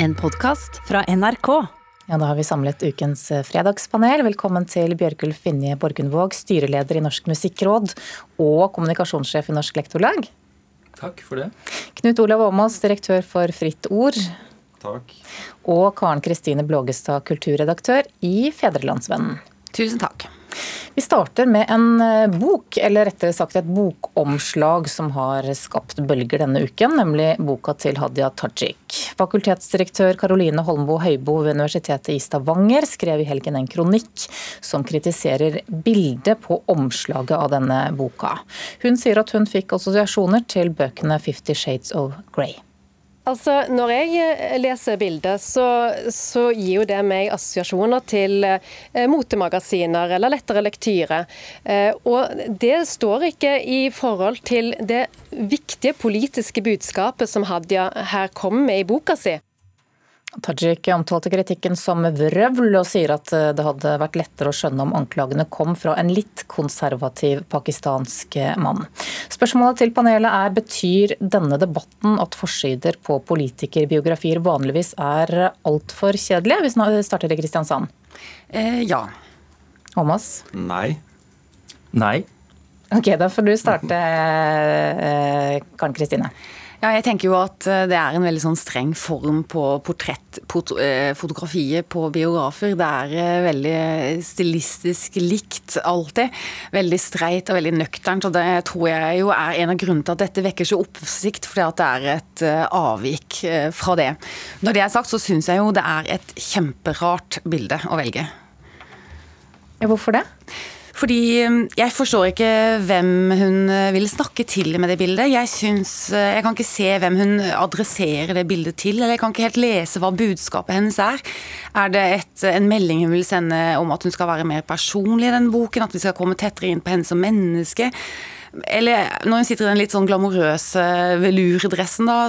En podkast fra NRK. Ja, Da har vi samlet ukens fredagspanel. Velkommen til Bjørgulf Vinje Borgundvåg, styreleder i Norsk musikkråd og kommunikasjonssjef i Norsk Lektorlag. Takk for det. Knut Olav Åmås, direktør for Fritt Ord. Takk. Og Karen Kristine Blågestad, kulturredaktør i Fedrelandsvennen. Tusen takk. Vi starter med en eh, bok, eller rettere sagt et bokomslag som har skapt bølger denne uken, nemlig boka til Hadia Tajik. Fakultetsdirektør Caroline Holmbo Høibo ved Universitetet i Stavanger skrev i helgen en kronikk som kritiserer bildet på omslaget av denne boka. Hun sier at hun fikk assosiasjoner til bøkene Fifty Shades of Grey. Altså, Når jeg eh, leser bildet, så, så, gir jo det meg assosiasjoner til eh, motemagasiner eller lettere lektyre. Eh, og det står ikke i forhold til det viktige politiske budskapet som Hadia her kommer med i boka si. Tajik omtalte kritikken som vrøvl, og sier at eh, det hadde vært lettere å skjønne om anklagene kom fra en litt konservativ pakistansk mann. Spørsmålet til panelet er betyr denne debatten at forsider på politikerbiografier vanligvis er altfor kjedelige? Vi starter i Kristiansand. Eh, ja. Omas? Nei. Nei. Ok, Da får du starte, eh, Karen Kristine. Ja, jeg tenker jo at eh, det er en veldig sånn streng form på portrettfotografiet eh, på biografer. Det er eh, veldig stilistisk likt alltid. Veldig streit og veldig nøkternt. Og det tror jeg jo er en av grunnene til at dette vekker så oppsikt, fordi at det er et avvik fra det. Når det er sagt, så syns jeg jo det er et kjemperart bilde å velge. Hvorfor det? Fordi um, jeg forstår ikke hvem hun uh, vil snakke til med det bildet. Jeg, synes, uh, jeg kan ikke se hvem hun adresserer det bildet til, eller jeg kan ikke helt lese hva budskapet hennes er. Er det et, en melding hun vil sende om at hun skal være mer personlig i den boken, at vi skal komme tettere inn på henne som menneske? Eller når hun sitter i den litt sånn glamorøse velurdressen, da.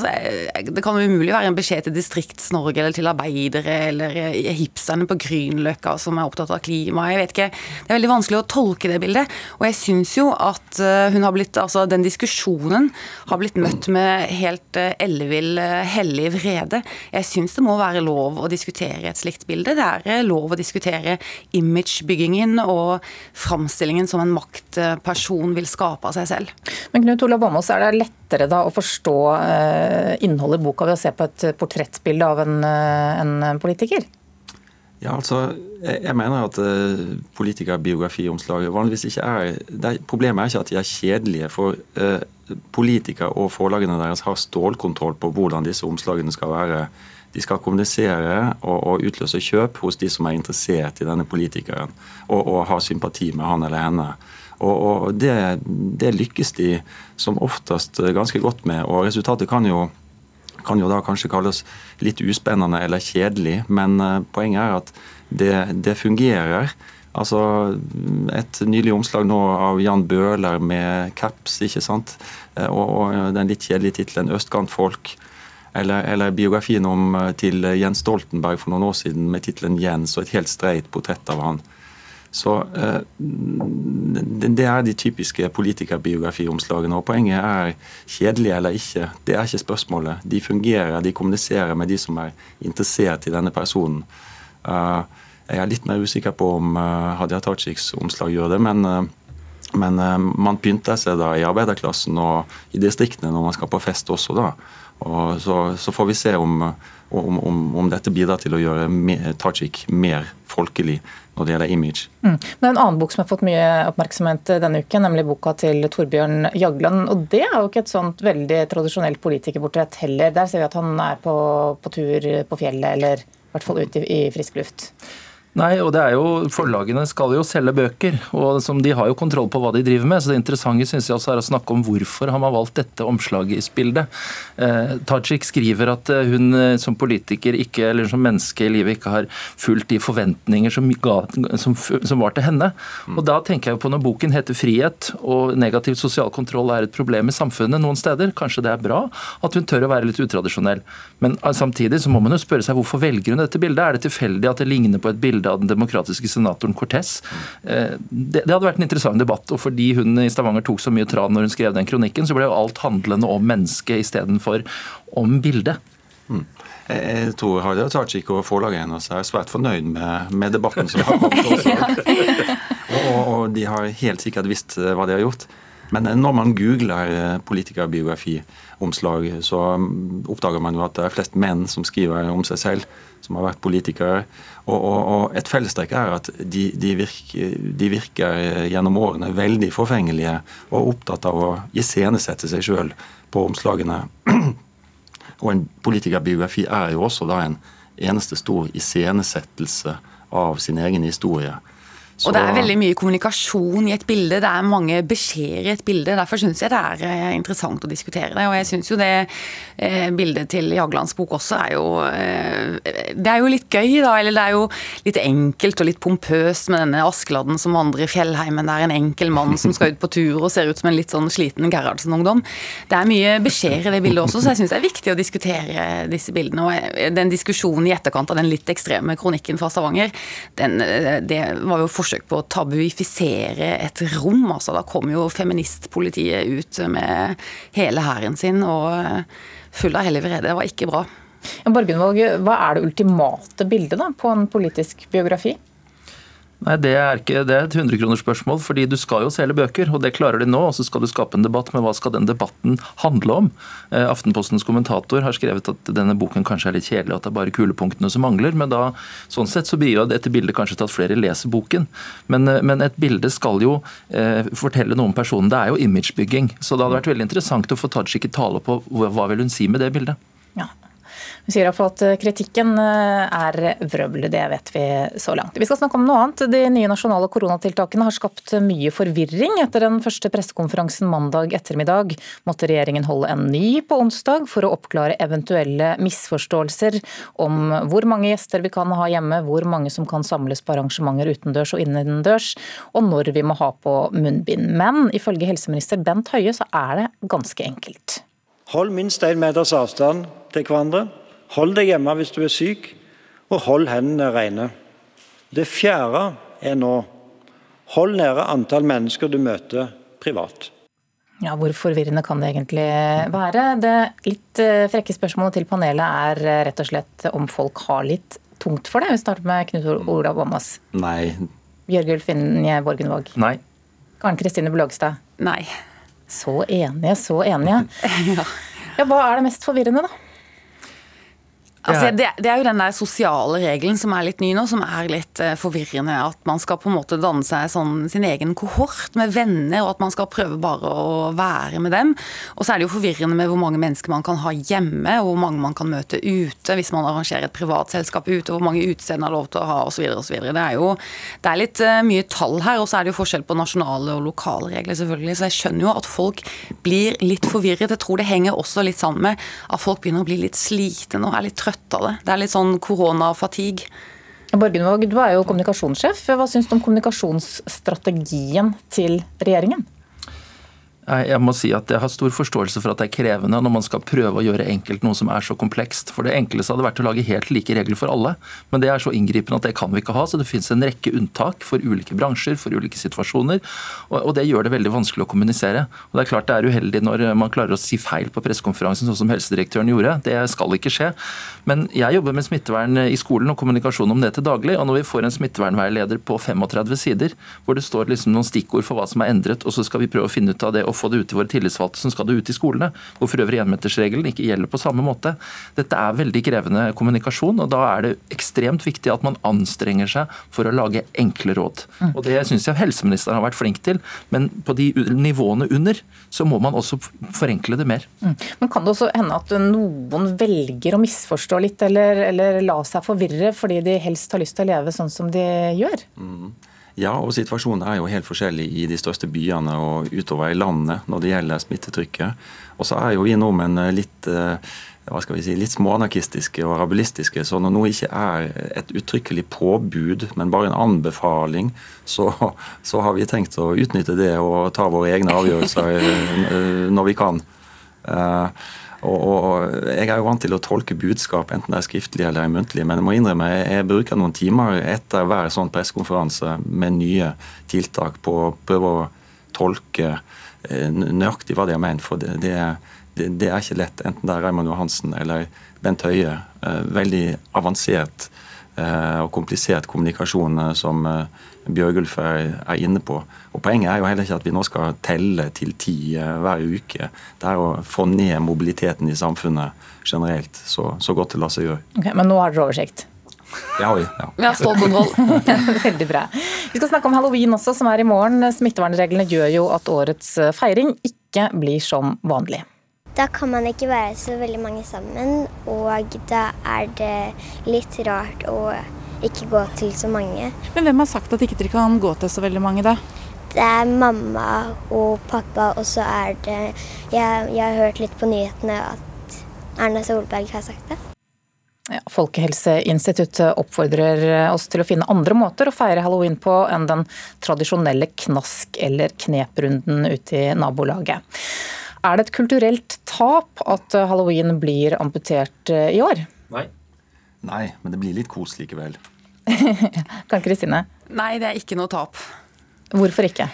Det kan umulig være en beskjed til Distrikts-Norge eller til arbeidere eller hipsterne på Grünerløkka som er opptatt av klima. Jeg vet ikke. Det er veldig vanskelig å tolke det bildet. Og jeg syns jo at eh, hun har blitt Altså, den diskusjonen har blitt møtt med helt eh, ellevill, eh, hellig vrede. Jeg syns det må være lov å diskutere et slikt bilde. Det er lov å diskutere imagebyggingen og framstillingen som en maktperson vil skape av seg selv. Men Knut Olav Åmås, er det lettere da å forstå eh, innholdet i boka ved å se på et portrettbilde av en, eh, en politiker? Ja, altså, jeg, mener at uh, politikerbiografiomslaget vanligvis ikke er det, Problemet er ikke at de er kjedelige. For uh, politikere og forlagene deres har stålkontroll på hvordan disse omslagene skal være. De skal kommunisere og, og utløse kjøp hos de som er interessert i denne politikeren, og, og har sympati med han eller henne. Og, og det, det, lykkes de som oftest ganske godt med. Og resultatet kan jo, kan jo da kanskje kalles litt uspennende eller kjedelig, men uh, poenget er at det, det, fungerer. Altså Et nylig omslag nå av Jan Bøhler med caps, ikke sant. Uh, og, og den litt kjedelige tittelen 'Østkantfolk'. Eller, eller, biografien om, eh, til Jens Stoltenberg for noen år siden med tittelen 'Jens' og et helt streit portrett av han. Så eh, Det er de typiske politikerbiografiomslagene. og Poenget er kjedelige eller ikke. Det er ikke spørsmålet. De fungerer, de kommuniserer med de som er interessert i denne personen. Eh, jeg er litt mer usikker på om eh, Hadia Tajiks omslag gjør det, men, men man pynter seg da i arbeiderklassen og i distriktene når man skal på fest også, da. Og så, så får vi se om, om, om, om, dette bidrar til å gjøre Tajik mer folkelig når det gjelder image. Mm. Det er en annen bok som har fått mye oppmerksomhet denne uken, nemlig boka til Torbjørn Jagland. og Det er jo ikke et sånt veldig tradisjonelt politikerportrett heller. Der ser vi at han er på, på tur på fjellet, eller i hvert fall ute i, i frisk luft. Nei, og det er jo, Forlagene skal jo selge bøker, og de har jo kontroll på hva de driver med. så Det interessante synes jeg også er å snakke om hvorfor har man valgt dette omslagsbildet. Eh, Tajik skriver at eh, hun eh, som politiker ikke, eller som menneske i livet ikke har fulgt de forventninger som, ga, som, som var til henne. Og Da tenker jeg jo på når boken heter 'Frihet', og negativ sosial kontroll er et problem i samfunnet noen steder. Kanskje det er bra at hun tør å være litt utradisjonell. Men eh, samtidig så må man jo spørre seg hvorfor velger hun dette bildet? Er det tilfeldig at det ligner på et bilde bilde av den demokratiske senatoren Cortez. Eh, det, det, hadde vært en interessant debatt. og Fordi hun i Stavanger tok så mye tran når hun skrev den kronikken, så ble jo alt handlende om mennesket istedenfor om bildet. Mm. Jeg tror Hadia Tajik og forlaget hennes er svært fornøyd med, med debatten som har kommet. Også. Og, og, de har helt sikkert visst eh, hva de har gjort. Men eh, når man googler eh, politikerbiografiomslag, så mm, oppdager man jo at det er flest menn som skriver om seg selv, som har vært politikere. Og, og, og et fellestrekk er at de, de, virker, de, virker, gjennom årene veldig forfengelige og opptatt av å iscenesette seg sjøl på omslagene. Og en politikerbiografi er jo også da en eneste stor iscenesettelse av sin egen historie. Og det er veldig mye kommunikasjon i et bilde, det er mange beskjeder i et bilde. Derfor syns jeg det er eh, interessant å diskutere det. Og jeg syns jo det eh, bildet til Jaglands bok også er jo eh, Det er jo litt gøy, da. Eller det er jo litt enkelt og litt pompøst med denne Askeladden som vandrer i fjellheimen. Det er en enkel mann som skal ut på tur og ser ut som en litt sånn sliten Gerhardsen-ungdom. Det er mye beskjeder i det bildet også, så jeg syns det er viktig å diskutere disse bildene. Og den diskusjonen i etterkant av den litt ekstreme kronikken fra Stavanger, den, det var jo for forsøk på å tabuifisere et rom. altså Da kom jo feministpolitiet ut med hele hæren sin og full av hellig vrede. Det var ikke bra. Borgenvåg, hva er det ultimate bildet da, på en politisk biografi? Nei, Det er ikke, det er et 100-kronersspørsmål, fordi du skal jo selge bøker. og Det klarer de nå. og Så skal du skape en debatt, men hva skal den debatten handle om? Eh, Aftenpostens kommentator har skrevet at denne boken kanskje er litt kjedelig, at det er bare kulepunktene som mangler. men da, Sånn sett så blir jo dette bildet kanskje til at flere leser boken. Men, eh, men et bilde skal jo eh, fortelle noe om personen. Det er jo imagebygging. Så det hadde vært veldig interessant å få Tajik i tale på hva vil hun si med det bildet. Hun sier iallfall at eh, kritikken eh, er vrøvl, det vet vi så langt. Vi skal snakke om noe annet. De nye nasjonale koronatiltakene har skapt mye forvirring. Etter den første pressekonferansen mandag ettermiddag måtte regjeringen holde en ny på onsdag for å oppklare eventuelle misforståelser om hvor mange gjester vi kan ha hjemme, hvor mange som kan samles på arrangementer utendørs og innendørs, og når vi må ha på munnbind. Men ifølge helseminister Bent Høie så er det ganske enkelt. Hold minst én meters avstand til hverandre. Hold deg hjemme hvis du er syk, og hold hendene rene. Det fjerde er nå hold nede antall mennesker du møter privat. Ja, Hvor forvirrende kan det egentlig være? Det litt eh, frekke spørsmålet til panelet er eh, rett og slett om folk har litt tungt for det. Vi starter med Knut Olav Åmås. Nei. Bjørgulf Finje Borgenvåg. Nei. Karen Kristine Blågstad. Nei. Så enige, så enige. ja. ja. Hva er det mest forvirrende, da? Altså, det, det, er jo den der sosiale regelen som er litt ny nå, som er litt uh, forvirrende. At man skal på en måte danne seg sånn, sin egen kohort med venner, og at man skal prøve bare å være med dem. Og så er det jo forvirrende med hvor mange mennesker man kan ha hjemme, og hvor mange man kan møte ute hvis man arrangerer et privatselskap ute, og hvor mange utesteder har lov til å ha osv. osv. Det er jo det er litt uh, mye tall her, og så er det jo forskjell på nasjonale og lokale regler, selvfølgelig. Så jeg skjønner jo at folk blir litt forvirret. Jeg tror det henger også litt sammen med at folk begynner å bli litt slitne og er litt trøtte trøtt av det. Det er litt sånn koronafatigue. Borgenvåg, du er jo kommunikasjonssjef. Hva syns du om kommunikasjonsstrategien til regjeringen? Jeg må si at jeg har stor forståelse for at det er krevende når man skal prøve å gjøre enkelt noe som er så komplekst. For Det enkleste hadde vært å lage helt like regler for alle. Men det er så inngripende at det kan vi ikke ha. Så det finnes en rekke unntak for ulike bransjer, for ulike situasjoner. Og det gjør det veldig vanskelig å kommunisere. Og Det er klart det er uheldig når man klarer å si feil på pressekonferansen, sånn som helsedirektøren gjorde. Det skal ikke skje. Men jeg jobber med smittevern i skolen og kommunikasjon om det til daglig. Og når vi får en smittevernveileder på 35 sider, hvor det står liksom noen stikkord for hva som er endret, og så skal vi prøve å finne ut av det og få det ut til våre tillitsvalgte som skal det ut i skolene, hvor for øvrig enmetersregelen ikke gjelder på samme måte. Dette er veldig krevende kommunikasjon, og da er det ekstremt viktig at man anstrenger seg for å lage enkle råd. Mm. Og Det syns jeg helseministeren har vært flink til, men på de nivåene under så må man også forenkle det mer. Mm. Men Kan det også hende at noen velger å misforstå litt, eller, eller la seg forvirre fordi de helst har lyst til å leve sånn som de gjør? Mm. Ja, og situasjonen er jo helt forskjellig i de største byene og utover i landet når det gjelder smittetrykket. Og så er jo vi nordmenn litt eh, hva skal vi si, litt småanarkistiske og rabulistiske. Så når noe ikke er et uttrykkelig påbud, men bare en anbefaling, så, så har vi tenkt å utnytte det og ta våre egne avgjørelser eh, når vi kan. Uh, og, og, Jeg er jo vant til å tolke budskap, enten det er skriftlig eller muntlig, men jeg må innrømme jeg bruker noen timer etter hver sånn pressekonferanse med nye tiltak på å prøve å tolke eh, nøyaktig hva de har ment. For det, det, det, er ikke lett, enten det er Raymond Johansen eller Bent Høie veldig avansert og komplisert kommunikasjon som Bjørgulf er, inne på. Og Poenget er jo heller ikke at vi nå skal telle til ti hver uke. Det er å få ned mobiliteten i samfunnet generelt så, så godt det lar seg gjøre. Okay, men nå har dere oversikt? Det har vi. ja. Vi har stålkontroll. Veldig bra. Vi skal snakke om halloween også, som er i morgen. Smittevernreglene gjør jo at årets feiring ikke blir som vanlig. Da kan man ikke være så veldig mange sammen, og da er det litt rart å ikke gå til så mange. Men hvem har sagt at ikke dere kan gå til så veldig mange, da? Det er mamma og pappa, og så er det jeg, jeg har hørt litt på nyhetene at Erna Solberg har sagt det. Ja, Folkehelseinstituttet oppfordrer oss til å finne andre måter å feire halloween på enn den tradisjonelle knask- eller kneprunden ute i nabolaget. Er det et kulturelt tap at halloween blir amputert eh, i år? Nei. Nei, men det blir litt kos likevel. kan Kristine? Nei, det er ikke noe tap. Hvorfor ikke?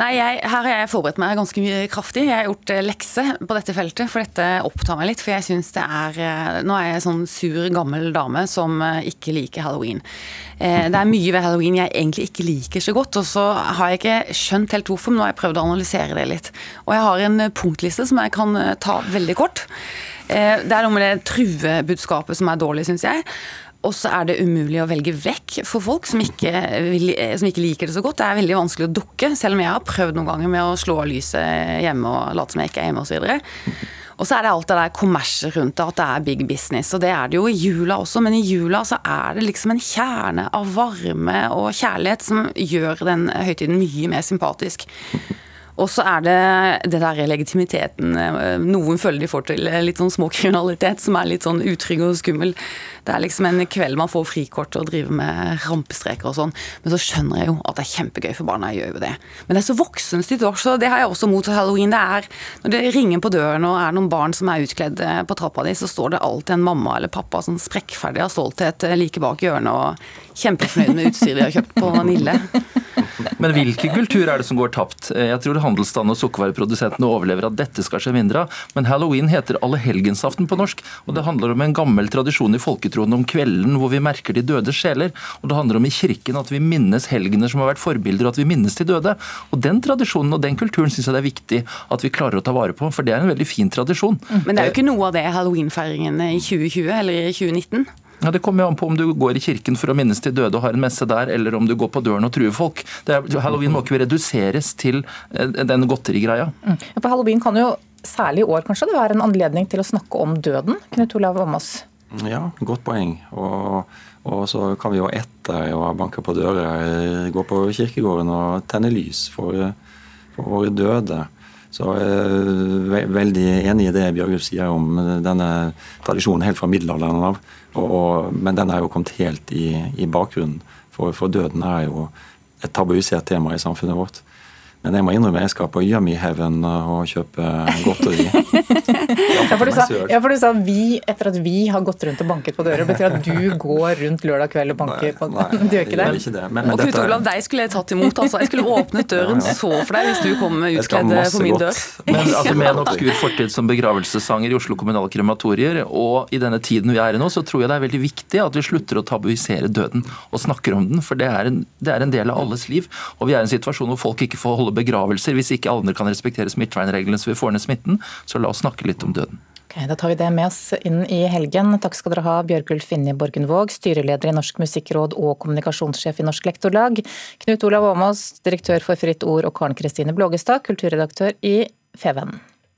Nei, jeg, Her har jeg forberedt meg ganske mye kraftig. Jeg har gjort eh, lekse på dette feltet, for dette opptar meg litt. For jeg syns det er eh, Nå er jeg sånn sur, gammel dame som eh, ikke liker halloween. Det er mye ved halloween jeg egentlig ikke liker så godt, og så har jeg ikke skjønt helt hvorfor, men nå har jeg prøvd å analysere det litt. Og jeg har en punktliste som jeg kan ta veldig kort. Det er noe med det truebudskapet som er dårlig, syns jeg. Og så er det umulig å velge vekk for folk som ikke, vil, som ikke, liker det så godt. Det er veldig vanskelig å dukke, selv om jeg har prøvd noen ganger med å slå av lyset hjemme og late som jeg ikke er hjemme osv. Og så er det alt det der kommerset rundt det, at det er big business. Og det er det jo i jula også, men i jula så er det liksom en kjerne av varme og kjærlighet som gjør den høytiden mye mer sympatisk. Og så er det det der legitimiteten. Noen føler de får til litt sånn småkriminalitet som er litt sånn utrygg og skummel. Det er liksom en kveld man får frikort og driver med rampestreker og sånn. Men så skjønner jeg jo at det er kjempegøy for barna. Jeg gjør jo det. Men det er så voksenstyrt også. Det har jeg også mot halloween. Det er når det ringer på døren og er noen barn som er utkledd på trappa di, så står det alltid en mamma eller pappa sånn sprekkferdig av stolthet like bak hjørnet og kjempefornøyd med utstyret de har kjøpt på Vanille. Men hvilken kultur er det som går tapt? Jeg tror handelsstanden og sukkervareprodusentene overlever at dette skal skje mindre av. Men halloween heter allehelgensaften på norsk, og det handler om en gammel tradisjon i folketroen om kvelden hvor vi merker de døde sjeler. Og det handler om i kirken at vi minnes helgener som har vært forbilder, og at vi minnes de døde. Og den tradisjonen og den kulturen syns jeg det er viktig at vi klarer å ta vare på, for det er en veldig fin tradisjon. Men det er jo ikke noe av det halloweenfeiringene i 2020 eller i 2019? Ja, Det kommer jo an på om du går i kirken for å minnes de døde og har en messe der, eller om du går på døren og truer folk. Er, halloween må ikke reduseres til eh, den godterigreia. Mm. Ja, for halloween kan jo, særlig i år kanskje, det være en anledning til å snakke om døden. Knut Olav Åmås? Ja, godt poeng. Og, og, så kan vi jo etter å banke på dører gå på kirkegården og tenne lys for, for våre døde. Så jeg er veldig enig i det Bjørgulf sier om denne tradisjonen helt fra middelalderen av. men den er jo kommet helt i, i bakgrunnen. For, for, døden er jo et tabuisert tema i samfunnet vårt. Men jeg må innrømme jeg skal på Yummy Heaven og kjøpe godteri. ja, for du sa, ja, for du sa vi etter at vi har gått rundt og banket på dører. Betyr at du går rundt lørdag kveld og banker på Nei, du gjør ikke det? Ikke det. Men, men og Knut Olav, deg skulle jeg tatt imot. altså. Jeg skulle åpnet døren ja, ja. så for deg hvis du kom utkledd på min dør. Men altså, Med en obskur fortid som begravelsessanger i Oslo kommunale krematorier, og i denne tiden vi er i nå, så tror jeg det er veldig viktig at vi slutter å tabuisere døden og snakker om den. For det er en, det er en del av alles liv. Og vi er i en situasjon hvor folk ikke får holde begravelser hvis ikke alle kan respektere smittevernreglene så vi får ned smitten. Så la oss snakke litt om døden. Ok, Da tar vi det med oss inn i helgen. Takk skal dere ha, Bjørgulf Finje Borgenvåg, styreleder i Norsk musikkråd og kommunikasjonssjef i Norsk Lektorlag, Knut Olav Åmås, direktør for Fritt Ord, og Karen Kristine Blågestad, kulturredaktør i Feven.